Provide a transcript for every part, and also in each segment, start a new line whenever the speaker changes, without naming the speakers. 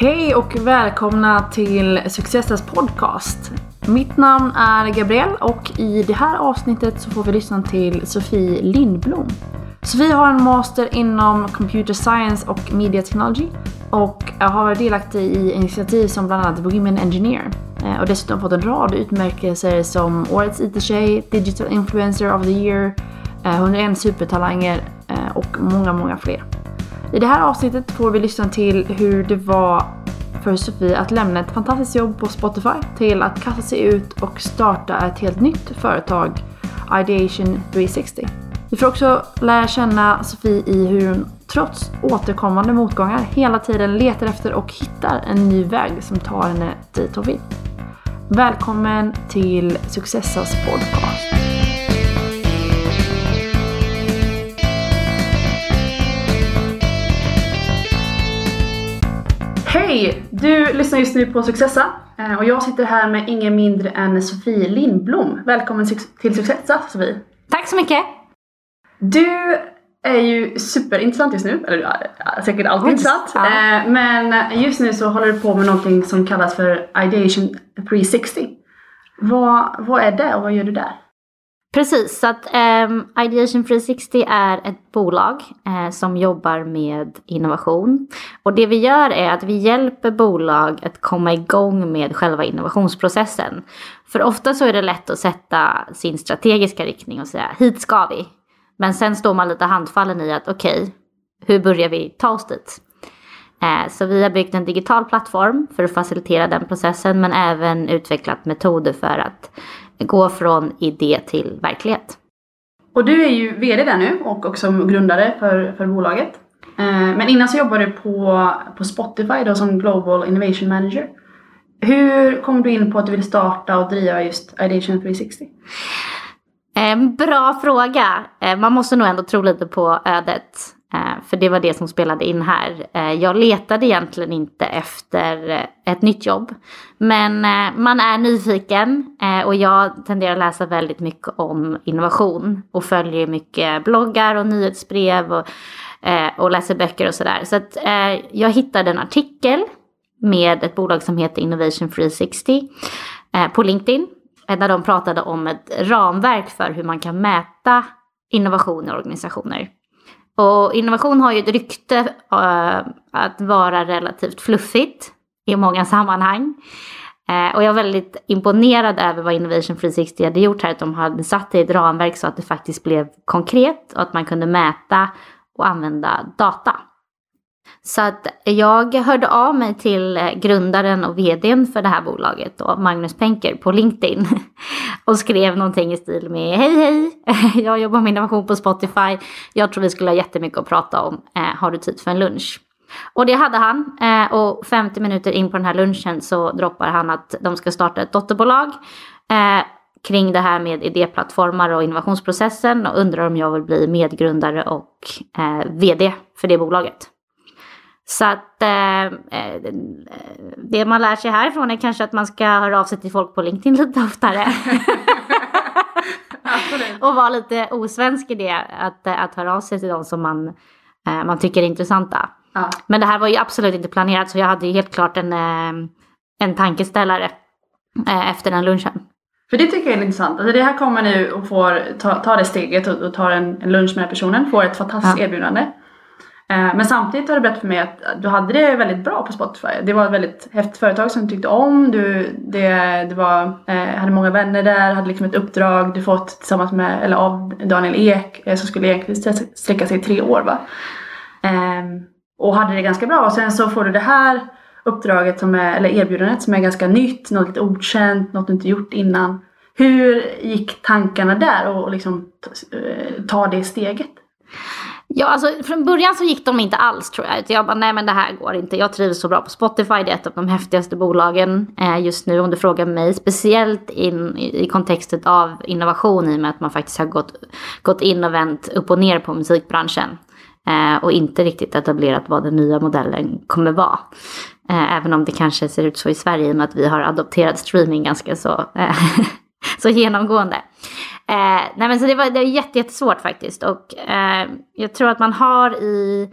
Hej och välkomna till Successas podcast. Mitt namn är Gabrielle och i det här avsnittet så får vi lyssna till Sofie Lindblom. Sofie har en master inom Computer Science och Media Technology och har varit delaktig i initiativ som bland annat Women Engineer eh, och dessutom fått en rad utmärkelser som Årets IT-tjej, Digital Influencer of the Year, eh, 101 supertalanger eh, och många, många fler. I det här avsnittet får vi lyssna till hur det var för Sofie att lämna ett fantastiskt jobb på Spotify till att kasta sig ut och starta ett helt nytt företag, Ideation 360. Vi får också lära känna Sofie i hur hon trots återkommande motgångar hela tiden letar efter och hittar en ny väg som tar henne dit hon vill. Välkommen till Successas podcast. Hej! Du lyssnar just nu på Successa eh, och jag sitter här med ingen mindre än Sofie Lindblom. Välkommen till Successa Sofie!
Tack så mycket!
Du är ju superintressant just nu, eller ja, säkert alltid intressant. Ja. Eh, men just nu så håller du på med någonting som kallas för Ideation 360. Vad, vad är det och vad gör du där?
Precis, så att um, Ideation 360 är ett bolag uh, som jobbar med innovation. Och det vi gör är att vi hjälper bolag att komma igång med själva innovationsprocessen. För ofta så är det lätt att sätta sin strategiska riktning och säga hit ska vi. Men sen står man lite handfallen i att okej, okay, hur börjar vi ta oss dit? Eh, så vi har byggt en digital plattform för att facilitera den processen men även utvecklat metoder för att gå från idé till verklighet.
Och du är ju VD där nu och också grundare för, för bolaget. Eh, men innan så jobbade du på, på Spotify då som Global Innovation Manager. Hur kom du in på att du ville starta och driva just Ideation 360?
bra fråga. Eh, man måste nog ändå tro lite på ödet. Eh, för det var det som spelade in här. Eh, jag letade egentligen inte efter eh, ett nytt jobb. Men man är nyfiken och jag tenderar att läsa väldigt mycket om innovation och följer mycket bloggar och nyhetsbrev och, och läser böcker och sådär. Så att jag hittade en artikel med ett bolag som heter Innovation 360 på LinkedIn. Där de pratade om ett ramverk för hur man kan mäta innovation i organisationer. Och innovation har ju ett rykte uh, att vara relativt fluffigt i många sammanhang. Uh, och jag är väldigt imponerad över vad Innovation 360 hade gjort här. Att de hade satt det i ett ramverk så att det faktiskt blev konkret och att man kunde mäta och använda data. Så att jag hörde av mig till eh, grundaren och vdn för det här bolaget, då, Magnus Penker, på LinkedIn. Och skrev någonting i stil med Hej hej, jag jobbar med innovation på Spotify. Jag tror vi skulle ha jättemycket att prata om. Eh, har du tid för en lunch? Och det hade han. Eh, och 50 minuter in på den här lunchen så droppar han att de ska starta ett dotterbolag. Eh, kring det här med idéplattformar och innovationsprocessen och undrar om jag vill bli medgrundare och eh, vd för det bolaget. Så att eh, eh, det man lär sig härifrån är kanske att man ska höra av sig till folk på LinkedIn lite oftare. och vara lite osvensk i det, att, att höra av sig till de som man, eh, man tycker är intressanta. Ja. Men det här var ju absolut inte planerat så jag hade ju helt klart en, eh, en tankeställare eh, efter den lunchen.
För det tycker jag är intressant. Alltså det här kommer nu och får ta, ta det steget och, och tar en, en lunch med den personen, får ett fantastiskt ja. erbjudande. Eh, men samtidigt har du berättat för mig att du hade det väldigt bra på Spotify. Det var ett väldigt häftigt företag som du tyckte om. Du det, det var, eh, hade många vänner där, hade liksom ett uppdrag du fått tillsammans med, eller av Daniel Ek eh, som skulle egentligen sträcka sig i tre år. Va? Ehm, och hade det ganska bra. Och sen så får du det här uppdraget, som är, eller erbjudandet som är ganska nytt, något lite okänt, något du inte gjort innan. Hur gick tankarna där och liksom ta det steget?
Ja, alltså från början så gick de inte alls tror jag. Jag bara, nej men det här går inte. Jag trivs så bra på Spotify. Det är ett av de häftigaste bolagen eh, just nu om du frågar mig. Speciellt in, i, i kontextet av innovation i och med att man faktiskt har gått, gått in och vänt upp och ner på musikbranschen. Eh, och inte riktigt etablerat vad den nya modellen kommer vara. Eh, även om det kanske ser ut så i Sverige i och med att vi har adopterat streaming ganska så, eh, så genomgående. Eh, nej men så det var, det var jättesvårt faktiskt och eh, jag tror att man har i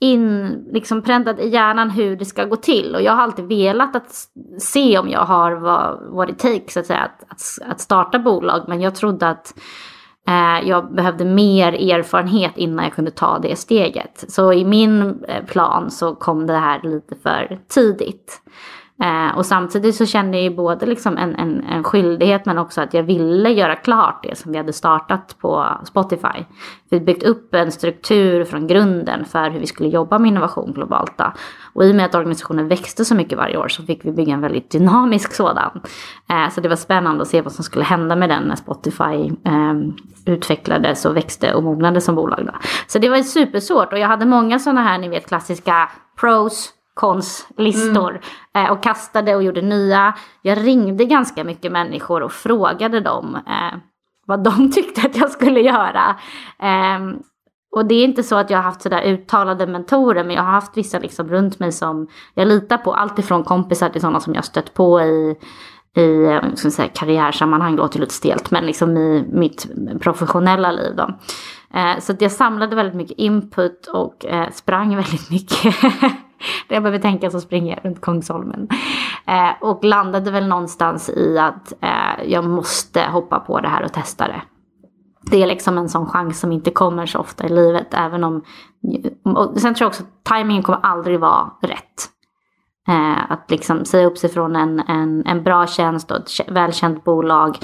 in, liksom präntat i hjärnan hur det ska gå till. Och jag har alltid velat att se om jag har vad, what it takes att, säga, att, att, att starta bolag. Men jag trodde att eh, jag behövde mer erfarenhet innan jag kunde ta det steget. Så i min eh, plan så kom det här lite för tidigt. Eh, och samtidigt så kände jag ju både liksom en, en, en skyldighet men också att jag ville göra klart det som vi hade startat på Spotify. Vi hade byggt upp en struktur från grunden för hur vi skulle jobba med innovation globalt. Då. Och i och med att organisationen växte så mycket varje år så fick vi bygga en väldigt dynamisk sådan. Eh, så det var spännande att se vad som skulle hända med den när Spotify eh, utvecklades och växte och mognade som bolag. Då. Så det var supersvårt och jag hade många sådana här, ni vet klassiska pros konslistor mm. eh, och kastade och gjorde nya. Jag ringde ganska mycket människor och frågade dem eh, vad de tyckte att jag skulle göra. Eh, och det är inte så att jag har haft sådär uttalade mentorer men jag har haft vissa liksom runt mig som jag litar på. Alltifrån kompisar till sådana som jag stött på i i eh, ska säga, karriärsammanhang, låter lite stelt, men liksom i mitt professionella liv. Då. Eh, så jag samlade väldigt mycket input och eh, sprang väldigt mycket När jag behöver tänka så springer jag runt Kungsholmen. Eh, och landade väl någonstans i att eh, jag måste hoppa på det här och testa det. Det är liksom en sån chans som inte kommer så ofta i livet. Även om... Och sen tror jag också att tajmingen kommer aldrig vara rätt. Eh, att liksom säga upp sig från en, en, en bra tjänst och ett välkänt bolag.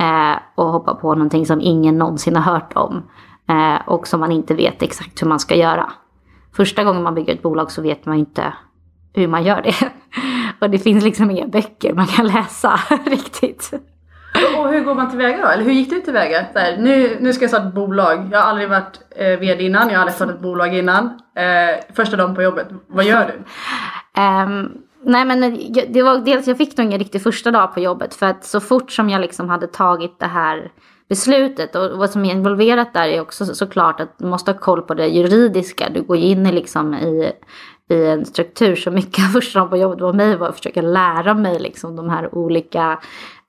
Eh, och hoppa på någonting som ingen någonsin har hört om. Eh, och som man inte vet exakt hur man ska göra första gången man bygger ett bolag så vet man inte hur man gör det. Och det finns liksom inga böcker man kan läsa riktigt.
Och hur går man tillväga då? Eller hur gick du tillväga? Där, nu, nu ska jag starta ett bolag. Jag har aldrig varit eh, VD innan, jag har aldrig startat ett bolag innan. Eh, första dagen på jobbet, vad gör du?
um, nej men det var dels, jag fick nog ingen riktig första dag på jobbet för att så fort som jag liksom hade tagit det här beslutet. Och vad som är involverat där är också såklart att du måste ha koll på det juridiska. Du går in i, liksom i, i en struktur. Så mycket av första dagen på jobbet var mig var att försöka lära mig liksom de här olika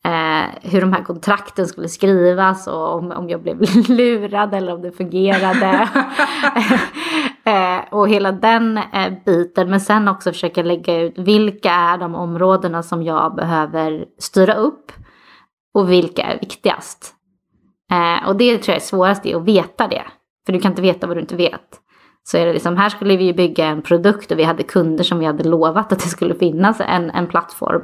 Eh, hur de här kontrakten skulle skrivas och om, om jag blev lurad eller om det fungerade. eh, och hela den eh, biten. Men sen också försöka lägga ut vilka är de områdena som jag behöver styra upp och vilka är viktigast. Eh, och det tror jag är svårast, är att veta det. För du kan inte veta vad du inte vet. Så är det liksom, här skulle vi bygga en produkt och vi hade kunder som vi hade lovat att det skulle finnas en, en plattform.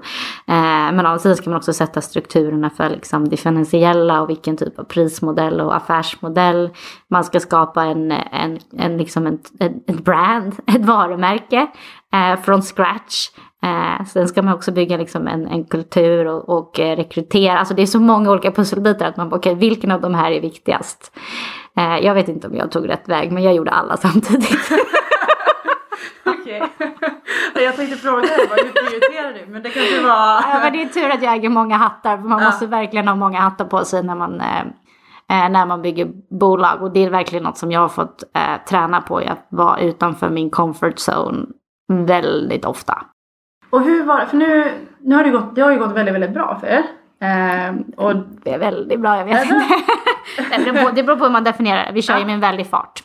Eh, men å andra sidan ska man också sätta strukturerna för liksom finansiella och vilken typ av prismodell och affärsmodell. Man ska skapa en, en, en, liksom en, ett brand, ett varumärke eh, från scratch. Eh, sen ska man också bygga liksom en, en kultur och, och eh, rekrytera. Alltså det är så många olika pusselbitar att man bara, okej okay, vilken av de här är viktigast? Eh, jag vet inte om jag tog rätt väg men jag gjorde alla samtidigt.
Okej. Jag tänkte fråga dig hur prioriterar du? Men det kanske var...
ja, men det är tur att jag äger många hattar. För man ja. måste verkligen ha många hattar på sig när man, eh, när man bygger bolag. Och det är verkligen något som jag har fått eh, träna på. Att vara utanför min comfort zone väldigt ofta.
Och hur var? För nu, nu har det, gått, det har ju gått väldigt, väldigt bra för er.
Eh, och det är väldigt bra, jag vet inte. det, beror på, det beror på hur man definierar. Vi kör ja. ju med en väldig fart.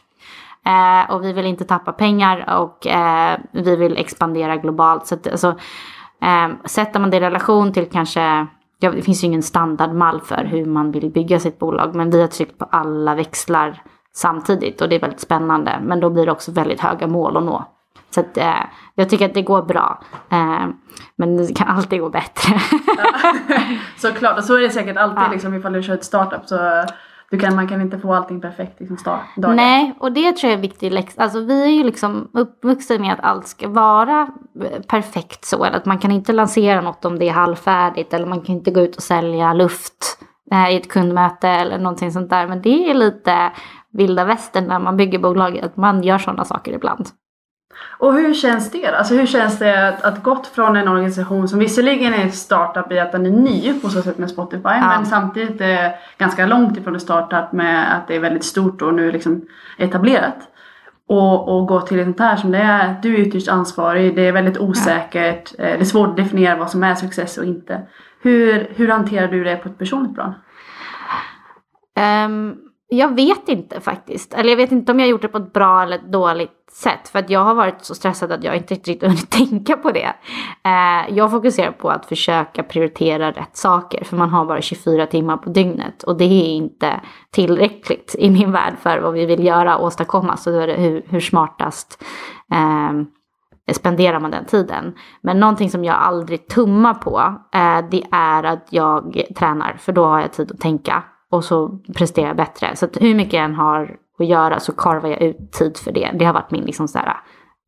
Eh, och vi vill inte tappa pengar och eh, vi vill expandera globalt. Så att, alltså, eh, sätter man det i relation till kanske Ja, det finns ju ingen standardmall för hur man vill bygga sitt bolag. Men vi har tryckt på alla växlar samtidigt och det är väldigt spännande. Men då blir det också väldigt höga mål att nå. Så att, eh, jag tycker att det går bra. Eh, men det kan alltid gå bättre.
ja. Såklart, och så är det säkert alltid ja. liksom, ifall du kör ett startup. Så du kan, man kan inte få allting perfekt liksom start,
Nej, och det tror jag är viktigt. Alltså, vi är ju liksom uppvuxna med att allt ska vara eh, perfekt så. Eller att man kan inte lansera något om det är halvfärdigt. Eller man kan inte gå ut och sälja luft eh, i ett kundmöte eller någonting sånt där. Men det är lite vilda västern när man bygger bolag. Att man gör sådana saker ibland.
Och hur känns det? Alltså hur känns det att, att gått från en organisation som visserligen är startup i att den är ny på så sätt med Spotify ja. men samtidigt är ganska långt ifrån en startup med att det är väldigt stort och nu liksom etablerat. Och, och gå till ett sånt här som det är, du är ytterst ansvarig, det är väldigt osäkert, ja. Eh, det är svårt att definiera vad som är success och inte. Hur, hur hanterar du det på ett personligt plan?
Um jag vet inte faktiskt. Eller jag vet inte om jag har gjort det på ett bra eller dåligt sätt. För att jag har varit så stressad att jag inte riktigt hunnit tänka på det. Eh, jag fokuserar på att försöka prioritera rätt saker. För man har bara 24 timmar på dygnet. Och det är inte tillräckligt i min värld för vad vi vill göra och åstadkomma. Så då är det hur, hur smartast eh, spenderar man den tiden. Men någonting som jag aldrig tummar på. Eh, det är att jag tränar. För då har jag tid att tänka och så presterar jag bättre. Så hur mycket jag än har att göra så karvar jag ut tid för det. Det har varit min liksom sådär,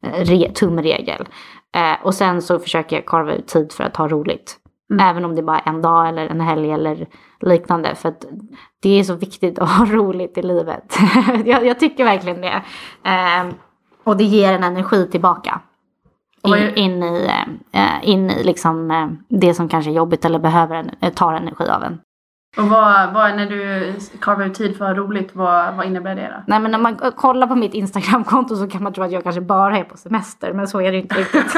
eh, re, tumregel. Eh, och sen så försöker jag karva ut tid för att ha roligt. Mm. Även om det är bara en dag eller en helg eller liknande. För att det är så viktigt att ha roligt i livet. jag, jag, tycker verkligen det. Eh, och det ger en energi tillbaka. In, in, i, eh, in i liksom, eh, det som kanske är jobbigt eller behöver tar energi av en.
Och vad, vad, när du karvar ut tid för roligt, vad, vad innebär det då?
Nej men när man kollar på mitt Instagramkonto så kan man tro att jag kanske bara är på semester, men så är det inte riktigt.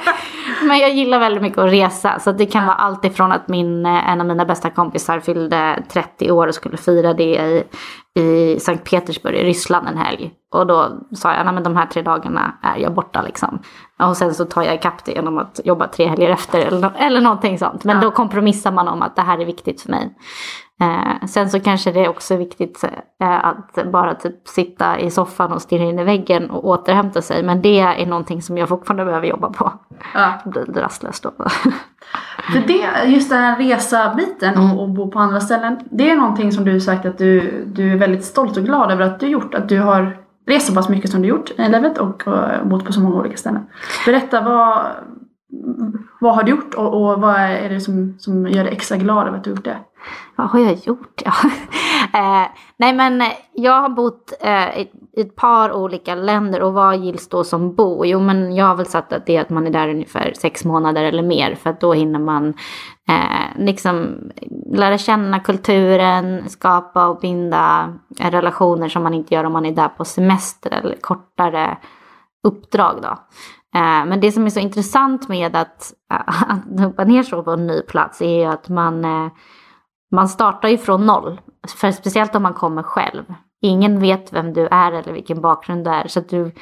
men jag gillar väldigt mycket att resa, så det kan vara allt ifrån att min, eh, en av mina bästa kompisar fyllde 30 år och skulle fira det i, i Sankt Petersburg i Ryssland en helg. Och då sa jag, nej men de här tre dagarna är jag borta liksom. Och sen så tar jag ikapp det genom att jobba tre helger efter eller, eller någonting sånt. Men ja. då kompromissar man om att det här är viktigt för mig. Eh, sen så kanske det är också viktigt eh, att bara typ sitta i soffan och stirra in i väggen och återhämta sig. Men det är någonting som jag fortfarande behöver jobba på. Ja. Blir lite rastlöst då.
För det, just den här resa-biten och, mm. och bo på andra ställen. Det är någonting som du sagt att du, du är väldigt stolt och glad över att du gjort. Att du har rest så pass mycket som du gjort i livet och, och bott på så många olika ställen. Berätta, vad, vad har du gjort och, och vad är det som, som gör dig extra glad över att du gjort det?
Vad har jag gjort? Ja. eh, nej men jag har bott eh, i, i ett par olika länder och vad gills då som bo? Jo men jag har väl satt att det är att man är där ungefär sex månader eller mer för att då hinner man eh, liksom lära känna kulturen, skapa och binda relationer som man inte gör om man är där på semester eller kortare uppdrag då. Eh, men det som är så intressant med att, eh, att dumpa ner så på en ny plats är ju att man eh, man startar ju från noll. För speciellt om man kommer själv. Ingen vet vem du är eller vilken bakgrund du är. Så att du,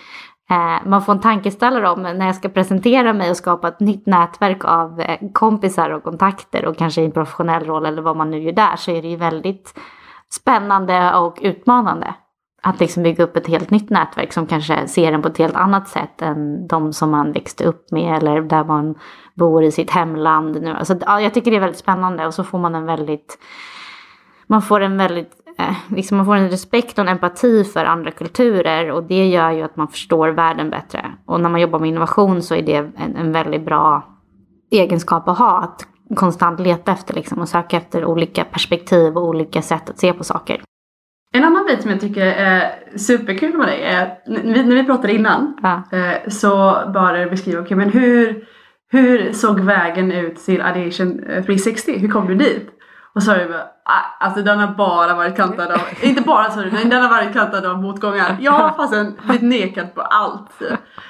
man får en tankeställare om när jag ska presentera mig och skapa ett nytt nätverk av kompisar och kontakter och kanske i en professionell roll eller vad man nu gör där så är det ju väldigt spännande och utmanande. Att liksom bygga upp ett helt nytt nätverk som kanske ser en på ett helt annat sätt än de som man växte upp med eller där man bor i sitt hemland nu. Alltså, ja, jag tycker det är väldigt spännande och så får man en väldigt, man får en väldigt, eh, liksom man får en respekt och en empati för andra kulturer och det gör ju att man förstår världen bättre. Och när man jobbar med innovation så är det en, en väldigt bra egenskap att ha, att konstant leta efter liksom och söka efter olika perspektiv och olika sätt att se på saker.
En annan bit som jag tycker är superkul med dig är, när vi pratade innan ja. Eh, så började du beskriva, okay, men hur, hur såg vägen ut till Ideation 360? Eh, hur kom du dit? Och så sa du bara, ah, alltså den har bara varit kantad av, inte bara sorry, men den har varit kantad av motgångar. Jag har fastän blivit nekad på allt.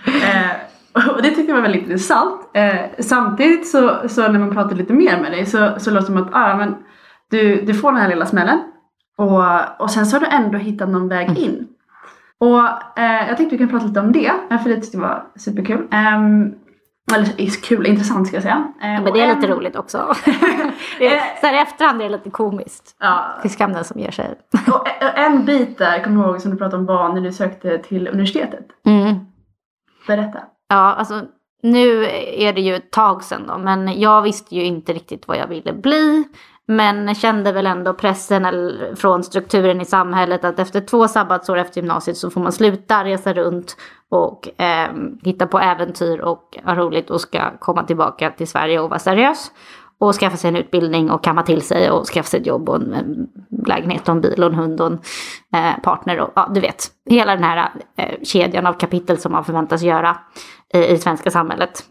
Eh, och det tyckte jag var väldigt intressant. Eh, samtidigt så, så när man pratar lite mer med dig så, så låter det som att ah, men du, du får den här lilla smällen och, och sen så har du ändå hittat någon väg mm. in. Och eh, jag tänkte vi kan prata lite om det, för det tyckte jag var superkul. Um, eller kul, intressant ska jag säga.
Eh, men det är en... lite roligt också. det är, så här i efterhand är det lite komiskt. Ja. Till skam den som ger sig.
och en bit där, kommer du ihåg, som du pratade om var när du sökte till universitetet.
Mm.
Berätta.
Ja, alltså nu är det ju ett tag sedan då, men jag visste ju inte riktigt vad jag ville bli. Men kände väl ändå pressen från strukturen i samhället att efter två sabbatsår efter gymnasiet så får man sluta resa runt och eh, hitta på äventyr och ha roligt och ska komma tillbaka till Sverige och vara seriös. Och skaffa sig en utbildning och kamma till sig och skaffa sig ett jobb och en, en lägenhet och en bil och en hund och en eh, partner och ja, du vet. Hela den här eh, kedjan av kapitel som man förväntas göra i, i det svenska samhället.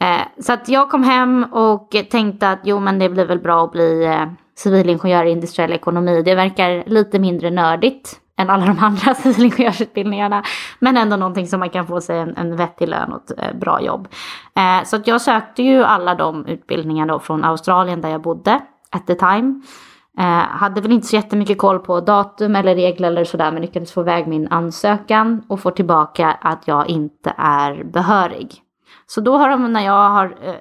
Eh, så att jag kom hem och tänkte att jo men det blir väl bra att bli eh, civilingenjör i industriell ekonomi. Det verkar lite mindre nördigt än alla de andra civilingenjörsutbildningarna. Men ändå någonting som man kan få sig en, en vettig lön och ett eh, bra jobb. Eh, så att jag sökte ju alla de utbildningarna från Australien där jag bodde at the time. Eh, hade väl inte så jättemycket koll på datum eller regler eller sådär men lyckades få iväg min ansökan och få tillbaka att jag inte är behörig. Så då har de när jag har eh,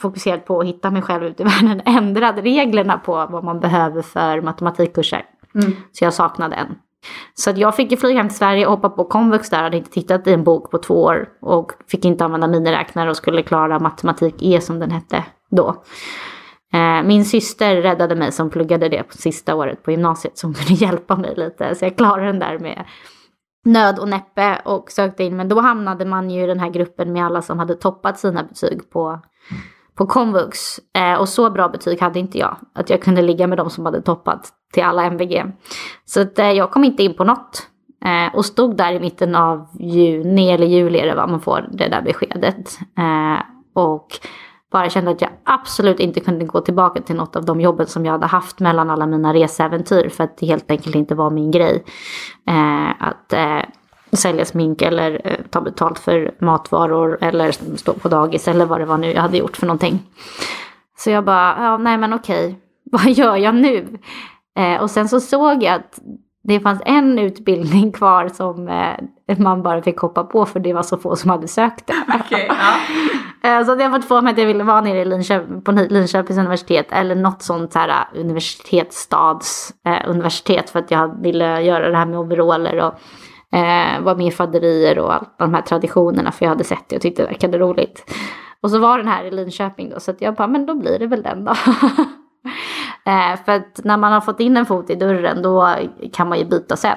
fokuserat på att hitta mig själv ute i världen ändrat reglerna på vad man behöver för matematikkurser.
Mm.
Så jag saknade en. Så att jag fick ju flyga hem till Sverige och hoppa på komvux där, hade inte tittat i en bok på två år och fick inte använda miniräknare och skulle klara matematik E som den hette då. Eh, min syster räddade mig som pluggade det på sista året på gymnasiet som kunde hjälpa mig lite. Så jag klarade den där med nöd och näppe och sökte in. Men då hamnade man ju i den här gruppen med alla som hade toppat sina betyg på, på komvux. Eh, och så bra betyg hade inte jag. Att jag kunde ligga med de som hade toppat till alla MVG. Så att, eh, jag kom inte in på något. Eh, och stod där i mitten av juni eller juli är det vad man får det där beskedet. Eh, och bara kände att jag absolut inte kunde gå tillbaka till något av de jobben som jag hade haft mellan alla mina reseäventyr för att det helt enkelt inte var min grej. Eh, att eh, sälja smink eller eh, ta betalt för matvaror eller stå på dagis eller vad det var nu jag hade gjort för någonting. Så jag bara, ja nej men okej, vad gör jag nu? Eh, och sen så såg jag att det fanns en utbildning kvar som eh, man bara fick hoppa på för det var så få som hade sökt det.
Okay, ja.
Eh, så jag fått för mig att jag ville vara nere i Linköping, på Linköpings universitet eller något sånt här eh, universitetsstads eh, universitet för att jag ville göra det här med overaller och eh, vara med i faderier och allt de här traditionerna för jag hade sett det och tyckte det verkade roligt. Och så var den här i Linköping då så jag bara, men då blir det väl den då. eh, för att när man har fått in en fot i dörren då kan man ju byta sen.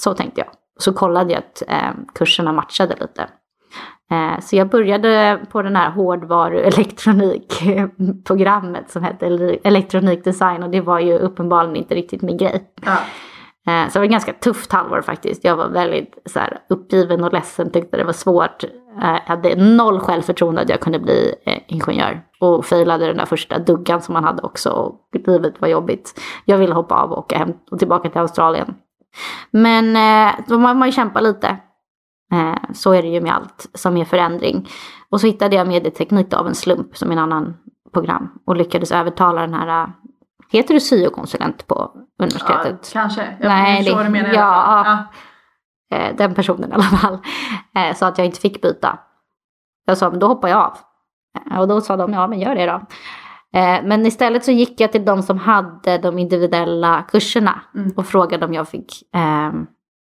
Så tänkte jag. Så kollade jag att eh, kurserna matchade lite. Eh, så jag började på den här hårdvaru-elektronikprogrammet som hette elektronikdesign och det var ju uppenbarligen inte riktigt min grej. Ja. Eh, så det var ett ganska tufft halvår faktiskt. Jag var väldigt så här, uppgiven och ledsen, tyckte det var svårt. Eh, jag hade noll självförtroende att jag kunde bli ingenjör. Och failade den där första duggan som man hade också och livet var jobbigt. Jag ville hoppa av och åka hem och tillbaka till Australien. Men då måste man ju kämpa lite. Eh, så är det ju med allt som är förändring. Och så hittade jag medieteknik av en slump som en annan program och lyckades övertala den här eh, Heter du syokonsulent på universitetet?
Ja, kanske. Jag Nej, förstår vad du menar
ja, ja. Eh, den personen i alla fall. Sa att jag inte fick byta. Jag sa, men då hoppar jag av. Och då sa de, ja men gör det då. Men istället så gick jag till de som hade de individuella kurserna mm. och frågade om jag fick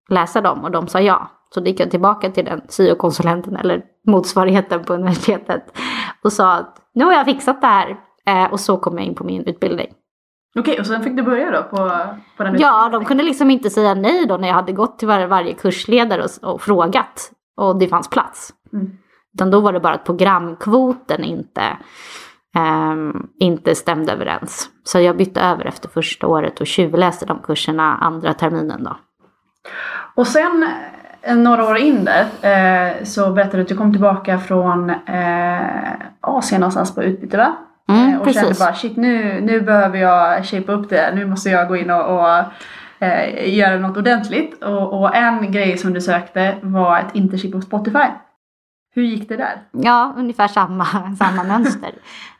läsa dem och de sa ja. Så då gick jag tillbaka till den syokonsulenten eller motsvarigheten på universitetet och sa att nu har jag fixat det här. Eh, och så kom jag in på min utbildning.
Okej, och sen fick du börja då på, på den
Ja, de kunde liksom inte säga nej då när jag hade gått till var, varje kursledare och, och, frågat. Och det fanns plats. Mm. Utan då var det bara att programkvoten inte, um, inte stämde överens. Så jag bytte över efter första året och tjuvläste de kurserna andra terminen då.
Och sen några år in där eh, så berättade du att du kom tillbaka från eh, Asien någonstans på utbyte va?
Mm,
eh, och
precis.
kände bara shit nu, nu behöver jag shapea upp det, nu måste jag gå in och, och eh, göra något ordentligt. Och, och, en grej som du sökte var ett internship på Spotify. Hur gick det där?
Ja, ungefär samma, samma mönster.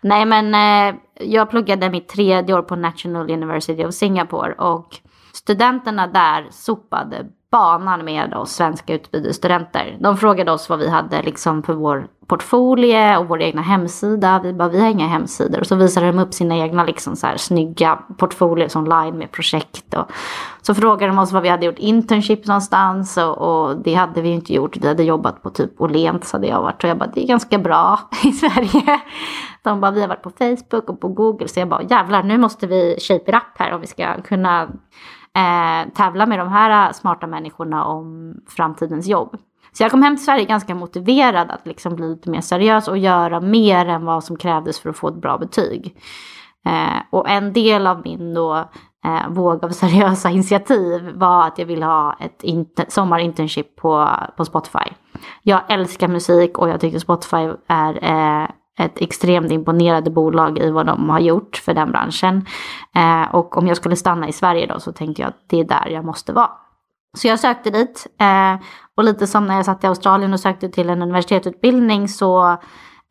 Nej men eh, jag pluggade mitt tredje år på National University of Singapore och studenterna där sopade banan med oss svenska utbytesstudenter. De frågade oss vad vi hade liksom för vår portfolio och vår egna hemsida. Vi bara, vi har inga hemsidor. Och så visade de upp sina egna liksom så här snygga portfolios online med projekt. Och så frågade de oss vad vi hade gjort internship någonstans. Och, och det hade vi inte gjort. Vi hade jobbat på typ Åhléns hade jag varit. Och jag bara, det är ganska bra i Sverige. De bara, vi har varit på Facebook och på Google. Så jag bara, jävlar nu måste vi shape it up här om vi ska kunna eh, tävla med de här eh, smarta människorna om framtidens jobb. Så jag kom hem till Sverige ganska motiverad att liksom bli lite mer seriös och göra mer än vad som krävdes för att få ett bra betyg. Eh, och en del av min då, eh, våg av seriösa initiativ var att jag ville ha ett sommarinternship på, på Spotify. Jag älskar musik och jag tycker Spotify är eh, ett extremt imponerande bolag i vad de har gjort för den branschen. Eh, och om jag skulle stanna i Sverige då så tänkte jag att det är där jag måste vara. Så jag sökte dit. Eh, och lite som när jag satt i Australien och sökte till en universitetsutbildning så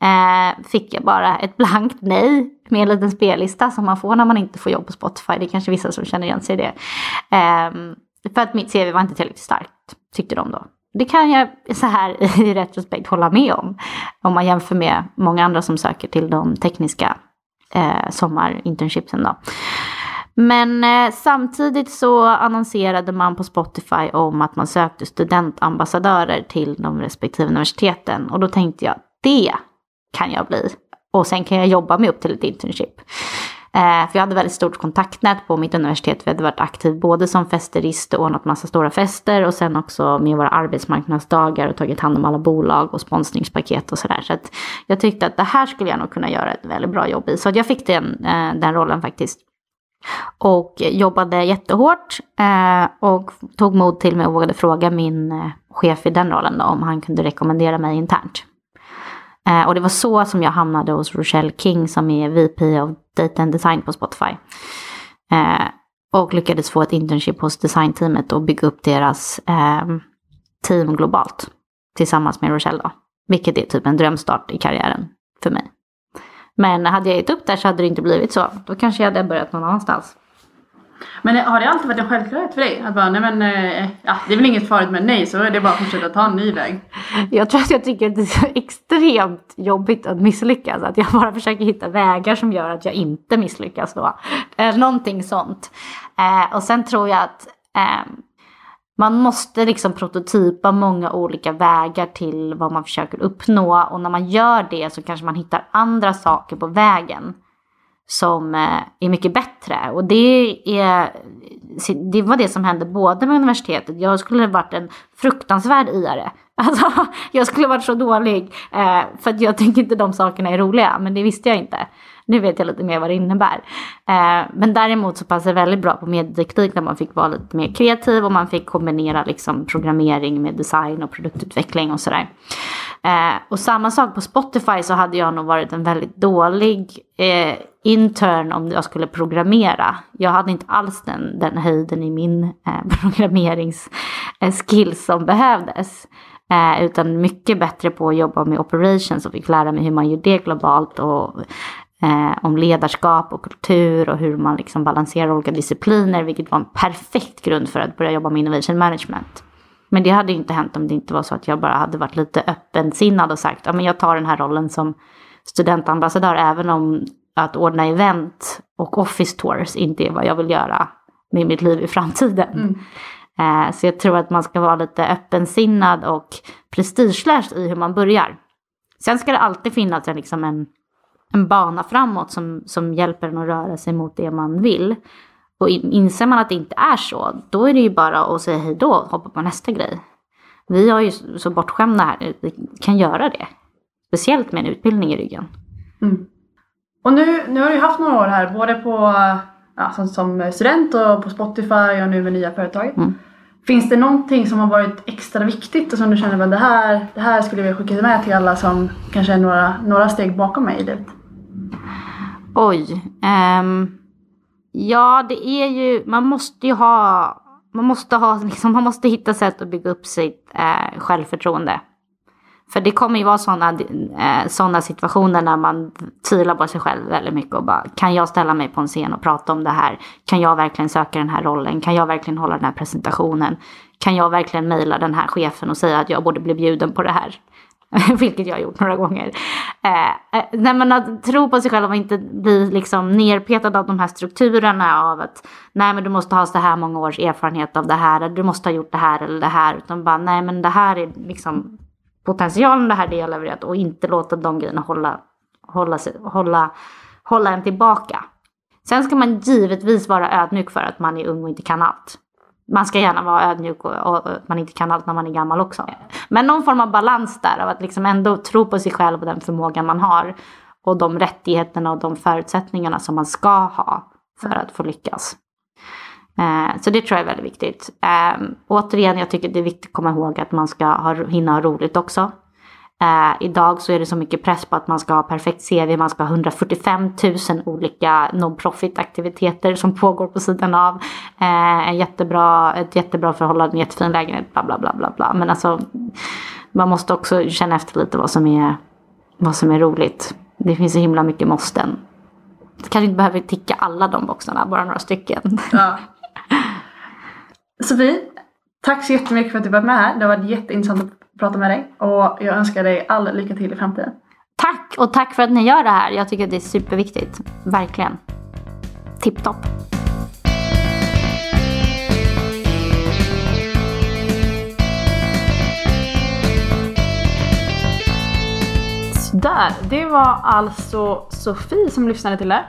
Eh, fick jag bara ett blankt nej med en liten spellista som man får när man inte får jobb på Spotify. Det är kanske vissa som känner igen sig i det. Eh, för att mitt CV var inte tillräckligt starkt, tyckte de då. Det kan jag så här i retrospekt hålla med om. Om man jämför med många andra som söker till de tekniska eh, sommarinternshipsen då. Men eh, samtidigt så annonserade man på Spotify om att man sökte studentambassadörer till de respektive universiteten. Och då tänkte jag, det kan jag bli. Och sen kan jag jobba mig upp till ett internship. Eh, för jag hade väldigt stort kontaktnät på mitt universitet. Vi hade varit aktiv både som festerist och ordnat massa stora fester och sen också med våra arbetsmarknadsdagar och tagit hand om alla bolag och sponsringspaket och sådär. Så att jag tyckte att det här skulle jag nog kunna göra ett väldigt bra jobb i. Så att jag fick den, eh, den rollen faktiskt. Och jobbade jättehårt eh, och tog mod till mig och vågade fråga min eh, chef i den rollen då, om han kunde rekommendera mig internt. Eh, och det var så som jag hamnade hos Rochelle King som är VP of Date and Design på Spotify. Eh, och lyckades få ett internship hos designteamet och bygga upp deras eh, team globalt. Tillsammans med Rochelle då. Vilket är typ en drömstart i karriären för mig. Men hade jag gett upp där så hade det inte blivit så. Då kanske jag hade börjat någon annanstans.
Men har det alltid varit en självklarhet för dig? Att bara, nej men, eh, ja, det är väl inget farligt med nej, så är det bara att fortsätta ta en ny väg.
Jag tror att jag tycker att det är så extremt jobbigt att misslyckas. Att jag bara försöker hitta vägar som gör att jag inte misslyckas då. Eh, någonting sånt. Eh, och sen tror jag att eh, man måste liksom prototypa många olika vägar till vad man försöker uppnå. Och när man gör det så kanske man hittar andra saker på vägen som eh, är mycket bättre. Och det, är, det var det som hände både med universitetet. Jag skulle varit en fruktansvärd iare. Alltså, jag skulle varit så dålig. Eh, för att jag tycker inte de sakerna är roliga. Men det visste jag inte. Nu vet jag lite mer vad det innebär. Eh, men däremot så passade det väldigt bra på medieteknik när man fick vara lite mer kreativ och man fick kombinera liksom programmering med design och produktutveckling och sådär. Eh, och samma sak på Spotify så hade jag nog varit en väldigt dålig eh, intern om jag skulle programmera. Jag hade inte alls den, den höjden i min eh, programmeringsskills eh, som behövdes. Eh, utan mycket bättre på att jobba med operations och fick lära mig hur man gör det globalt och eh, om ledarskap och kultur och hur man liksom balanserar olika discipliner, vilket var en perfekt grund för att börja jobba med innovation management. Men det hade inte hänt om det inte var så att jag bara hade varit lite öppensinnad och sagt, ja men jag tar den här rollen som studentambassadör, även om att ordna event och office tours inte är vad jag vill göra med mitt liv i framtiden. Mm. Eh, så jag tror att man ska vara lite öppensinnad och prestigelös i hur man börjar. Sen ska det alltid finnas en, liksom en en bana framåt som, som hjälper en att röra sig mot det man vill. Och inser man att det inte är så, då är det ju bara att säga hej då och hoppa på nästa grej. Vi har ju så bortskämda här, vi kan göra det. Speciellt med en utbildning i ryggen.
Mm. Och nu, nu har du haft några år här, både på, ja, som, som, student och på Spotify och nu med nya företaget. Mm. Finns det någonting som har varit extra viktigt och som du känner att det här, det här skulle vi skicka med till alla som kanske är några, några steg bakom mig i livet?
Oj. Um, ja, det är ju, man måste ju ha, man måste ha, liksom, man måste hitta sätt att bygga upp sitt eh, självförtroende. För det kommer ju vara sådana eh, såna situationer när man tvivlar på sig själv väldigt mycket och bara kan jag ställa mig på en scen och prata om det här? Kan jag verkligen söka den här rollen? Kan jag verkligen hålla den här presentationen? Kan jag verkligen mejla den här chefen och säga att jag borde bli bjuden på det här? Vilket jag har gjort några gånger. Eh, nej, men att tro på sig själv och inte bli liksom nerpetad av de här strukturerna av att nej men du måste ha så här många års erfarenhet av det här, eller du måste ha gjort det här eller det här. Utan bara nej men det här är liksom potentialen det här det jag levererat och inte låta de grejerna hålla, hålla, sig, hålla, hålla en tillbaka. Sen ska man givetvis vara ödmjuk för att man är ung och inte kan allt. Man ska gärna vara ödmjuk och, och, och man inte kan allt när man är gammal också. Men någon form av balans där av att liksom ändå tro på sig själv och den förmågan man har. Och de rättigheterna och de förutsättningarna som man ska ha för att få lyckas. Eh, så det tror jag är väldigt viktigt. Eh, återigen, jag tycker det är viktigt att komma ihåg att man ska ha, hinna ha roligt också. Eh, idag så är det så mycket press på att man ska ha perfekt CV, man ska ha 145 000 olika non-profit aktiviteter som pågår på sidan av. Eh, en jättebra, ett jättebra förhållande, en jättefin lägenhet, bla bla bla bla bla. Men alltså man måste också känna efter lite vad som är vad som är roligt. Det finns så himla mycket måsten. Kanske inte behöver ticka alla de boxarna, bara några stycken.
Ja. Sofie, tack så jättemycket för att du var med här. Det har varit jätteintressant att prata med dig och jag önskar dig all lycka till i framtiden.
Tack och tack för att ni gör det här. Jag tycker att det är superviktigt. Verkligen. Tipptopp.
Där, det var alltså Sofie som lyssnade till det.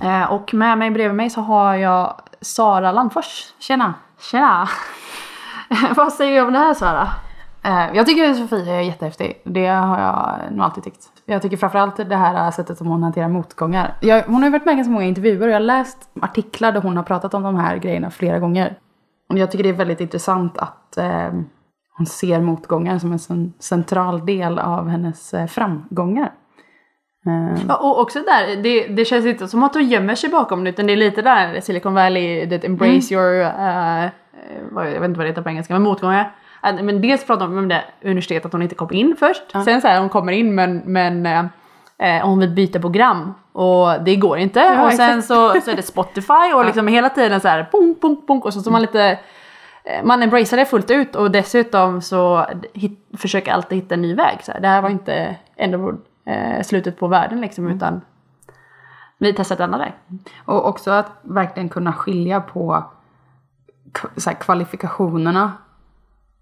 Eh, och med mig bredvid mig så har jag Sara Landfors.
Tjena!
Tjena! Vad säger du om det här Sara?
Eh, jag tycker Sofie är jättehäftig. Det har jag nog alltid tyckt. Jag tycker framförallt det här sättet som hon hanterar motgångar. Jag, hon har ju varit med i ganska många intervjuer och jag har läst artiklar där hon har pratat om de här grejerna flera gånger. Och jag tycker det är väldigt intressant att eh, hon ser motgångar som en central del av hennes eh, framgångar. Eh,
Ja, och också där, det, det känns inte som att hon gömmer sig bakom det utan det är lite där Silicon Valley, that embrace your, uh, jag vet inte vad det heter på engelska, men motgångar. Att, men dels pratar hon om det universitetet att hon inte kom in först, sen så här hon kommer in men, men eh, eh, hon vill byta program och det går inte.
Ja,
och sen så, så är det Spotify och liksom hela tiden så här punk, punk, punk och så, så man lite eh, man embracear det fullt ut och dessutom så hit, försöker alltid hitta en ny väg. Så här. Det här var inte ändå eh, slutet på världen liksom utan vi testar ett annat väg.
Och också att verkligen kunna skilja på så här, kvalifikationerna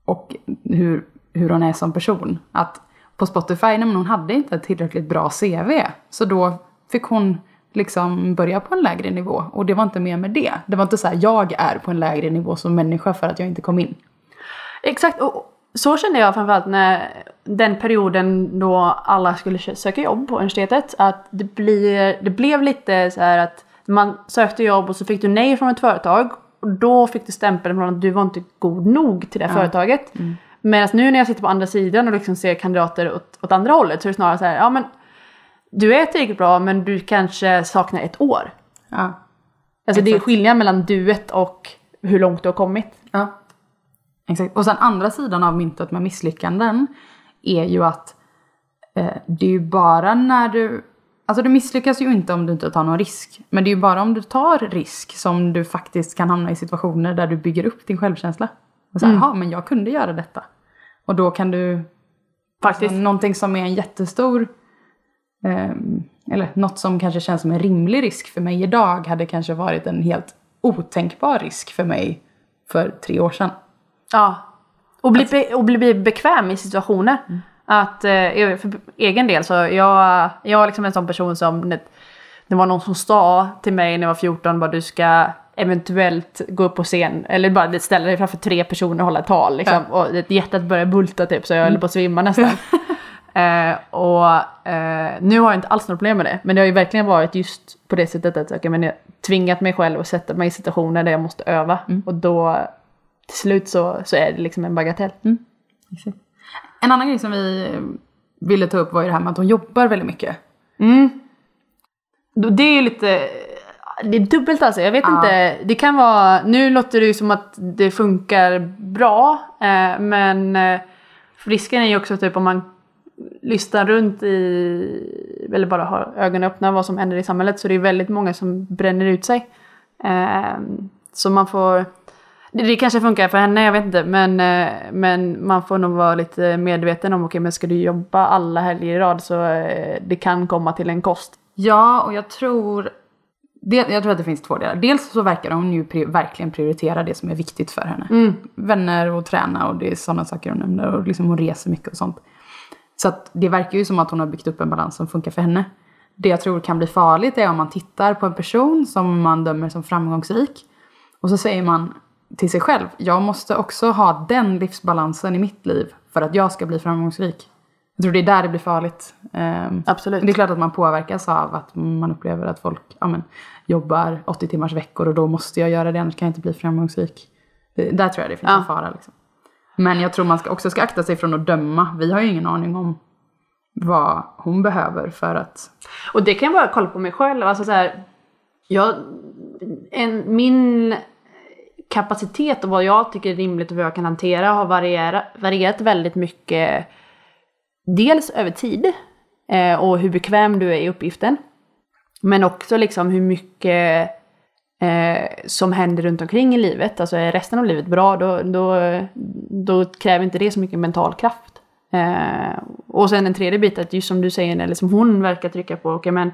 och hur, hur hon är som person. Att på Spotify, nej, men hon hade inte ett tillräckligt bra CV. Så då fick hon liksom börja på en lägre nivå. Och det var inte mer med det. Det var inte så här, jag är på en lägre nivå som människa för att jag inte kom in.
Exakt, och så kände jag framförallt när den perioden då alla skulle söka jobb på universitetet. Att det, blir, det blev lite så här att man sökte jobb och så fick du nej från ett företag. Och då fick du stämpeln från att du var inte god nog till det företaget. Medan nu när jag sitter på andra sidan och liksom ser kandidater åt, åt andra hållet så är det snarare så här, ja men du är tillräckligt bra men du kanske saknar ett år.
Ja.
Alltså det är
Exakt.
skillnad mellan duet och hur långt du har kommit.
Ja. Exakt. Och sen andra sidan av myntet med misslyckanden är ju att eh, det är ju bara när du... Alltså du misslyckas ju inte om du inte tar någon risk. Men det är ju bara om du tar risk som du faktiskt kan hamna i situationer där du bygger upp din självkänsla. Och så här, "Jaha, men jag kunde göra detta. Och då kan du...
Faktiskt.
Alltså, någonting som är en jättestor... ehm, eller något som kanske känns som en rimlig risk för mig idag hade kanske varit en helt otänkbar risk för mig för tre år sedan.
Ja. Och bli, be, och bli bekväm i situationer. Att eh, för egen del så jag, jag är liksom en sån person som det, var någon som sa till mig när jag var 14 bara du ska eventuellt gå upp på scen eller bara ställa dig framför tre personer och hålla ett tal liksom. Och det- hjärtat börjar bulta typ så jag höll på att svimma nästan. eh, och eh, nu har jag inte alls något problem med det. Men det har ju verkligen varit just på det sättet att okay, men jag tvingat mig själv att sätta mig i situationer där jag måste öva. Och då till slut så, så är det liksom en bagatell.
En annan grej som vi ville ta upp var ju det här med att hon jobbar väldigt mycket.
Då- Det är ju lite, det är dubbelt alltså. Jag vet
Ja.
inte, det kan vara, nu låter det ju som att det funkar bra. Eh, men eh, risken är ju också typ om man lyssnar runt i, eller bara har ögonen öppna vad som händer i samhället så det är väldigt många som bränner ut sig. Eh, så man får, det, det kanske funkar för henne, jag vet inte, men, eh, men man får nog vara lite medveten om, okej men ska du jobba alla helger i rad så eh, det kan komma till en kost.
Ja, och jag tror... Det, jag tror att det finns två delar. Dels så verkar hon ju pri- verkligen prioritera det som är viktigt för henne. Vänner och träna och det är sådana saker hon nämner. Och liksom hon reser mycket och sånt. Så det verkar ju som att hon har byggt upp en balans som funkar för henne. Det jag tror kan bli farligt är om man tittar på en person som man dömer som framgångsrik. Och så säger man till sig själv, jag måste också ha den livsbalansen i mitt liv för att jag ska bli framgångsrik. Jag tror det är där det blir farligt. Ehm,
Absolut.
det är klart att man påverkas av att man upplever att folk ja, men, jobbar 80 timmars veckor och då måste jag göra det annars kan jag inte bli framgångsrik. Där tror jag det finns
Ja.
en fara. Liksom. Men jag tror man ska också ska akta sig från att döma. Vi har ju ingen aning om vad hon behöver för att...
Och det kan jag bara kolla på mig själv. Alltså så här, jag, en, min kapacitet och vad jag tycker är rimligt och vad jag kan hantera har varierat, varierat väldigt mycket. Dels över tid. eh, och hur bekväm du är i uppgiften. Men också liksom hur mycket eh, som händer runt omkring i livet. Alltså är resten av livet bra då, då, då kräver inte det så mycket mental kraft. Eh, och sen en tredje bit, att just som du säger, eller som liksom hon verkar trycka på, okay, men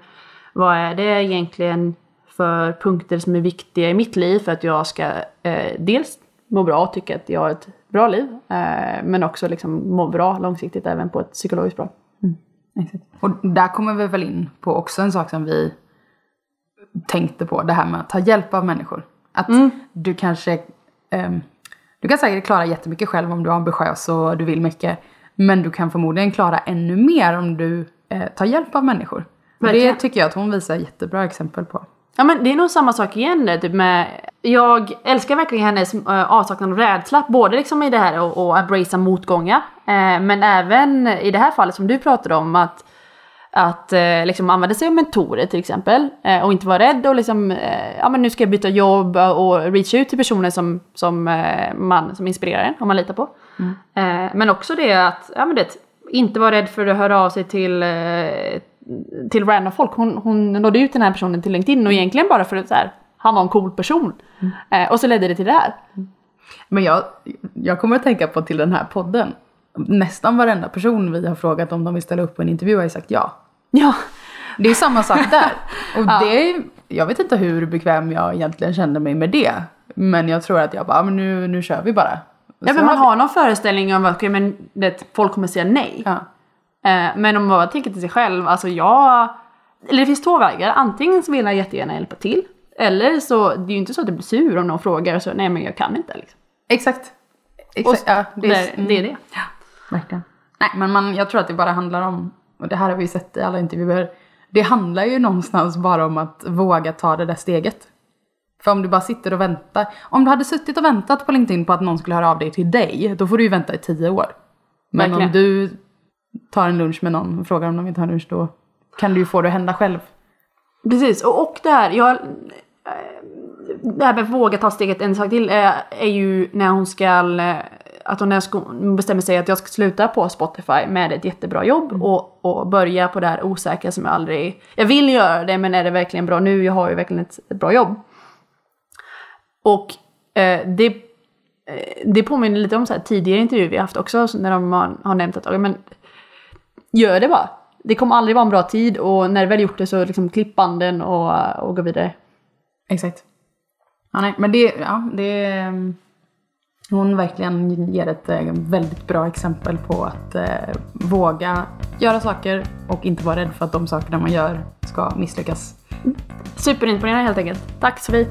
vad är det egentligen för punkter som är viktiga i mitt liv för att jag ska eh, dels må bra och tycka att jag har ett bra liv, eh, men också liksom må bra långsiktigt även på ett psykologiskt bra.
Mm, exakt. Och där kommer vi väl in på också en sak som vi tänkte på, det här med att ta hjälp av människor. Att mm. du kanske, um, du kan säkert klara jättemycket själv om du är ambitiös och du vill mycket. Men du kan förmodligen klara ännu mer om du eh, tar hjälp av människor. Det tycker jag att hon visar jättebra exempel på.
Ja men det är nog samma sak igen typ med, jag älskar verkligen hennes äh, avsaknad av rädsla, både liksom i det här och, och embracea motgångar. Eh, men även i det här fallet som du pratade om att att eh, liksom använda sig av mentorer till exempel. Eh, och inte vara rädd och liksom, eh, ja men nu ska jag byta jobb och reach ut till personer som, som, eh, man, som inspirerar en, om man litar på. Mm. Eh, men också det att, ja men det, inte vara rädd för att höra av sig till, eh, till random folk. Hon, hon nådde ut den här personen till LinkedIn och egentligen bara för att så här, han var en cool person. Mm. och så ledde det till det här. Mm.
Men jag, jag kommer att tänka på till den här podden. Nästan varenda person vi har frågat om de vill ställa upp på en intervju har ju sagt ja.
Ja.
Det är samma sak där. Och ja. det är, jag vet inte hur bekväm jag egentligen kände mig med det. Men jag tror att jag bara, men nu, nu kör vi bara.
Ja men man har någon föreställning om att okay, men det, folk kommer säga nej. Ja. Eh, men om man tänker till sig själv, alltså jag... Eller det finns två vägar. Antingen så vill jag jättegärna hjälpa till. Eller så, det är ju inte så att du blir sur om någon frågar så nej men jag kan inte liksom.
Exakt.
Exakt. Och, ja, det, är, det, det är det.
Ja, verkligen. Nej men man, jag tror att det bara handlar om och det här har vi sett i alla intervjuer, det handlar ju någonstans bara om att våga ta det där steget. För om du bara sitter och väntar, om du hade suttit och väntat på LinkedIn på att någon skulle höra av dig till dig, då får du ju vänta i tio år. Men Verkligen. om du tar en lunch med någon och frågar om de vill ta en lunch, då kan du ju få det att hända själv.
Precis, och, och det här, jag, det här med att våga ta steget en sak till är, är ju när hon ska att hon bestämmer sig att jag ska sluta på Spotify med ett jättebra jobb mm. och, och börja på det här osäkra som jag aldrig... Jag vill göra det men är det verkligen bra nu? Jag har ju verkligen ett, ett bra jobb. Och eh, det, eh, det påminner lite om så här tidigare intervjuer vi haft också när de har, har nämnt att men, gör det bara. Det kommer aldrig vara en bra tid och när du väl gjort det så liksom klipp banden och, och gå vidare.
Exakt. Ja, nej, men det, ja, det hon verkligen ger ett eh, väldigt bra exempel på att eh, våga göra saker och inte vara rädd för att de sakerna man gör ska misslyckas.
Superimponerande helt enkelt. Tack Sofie!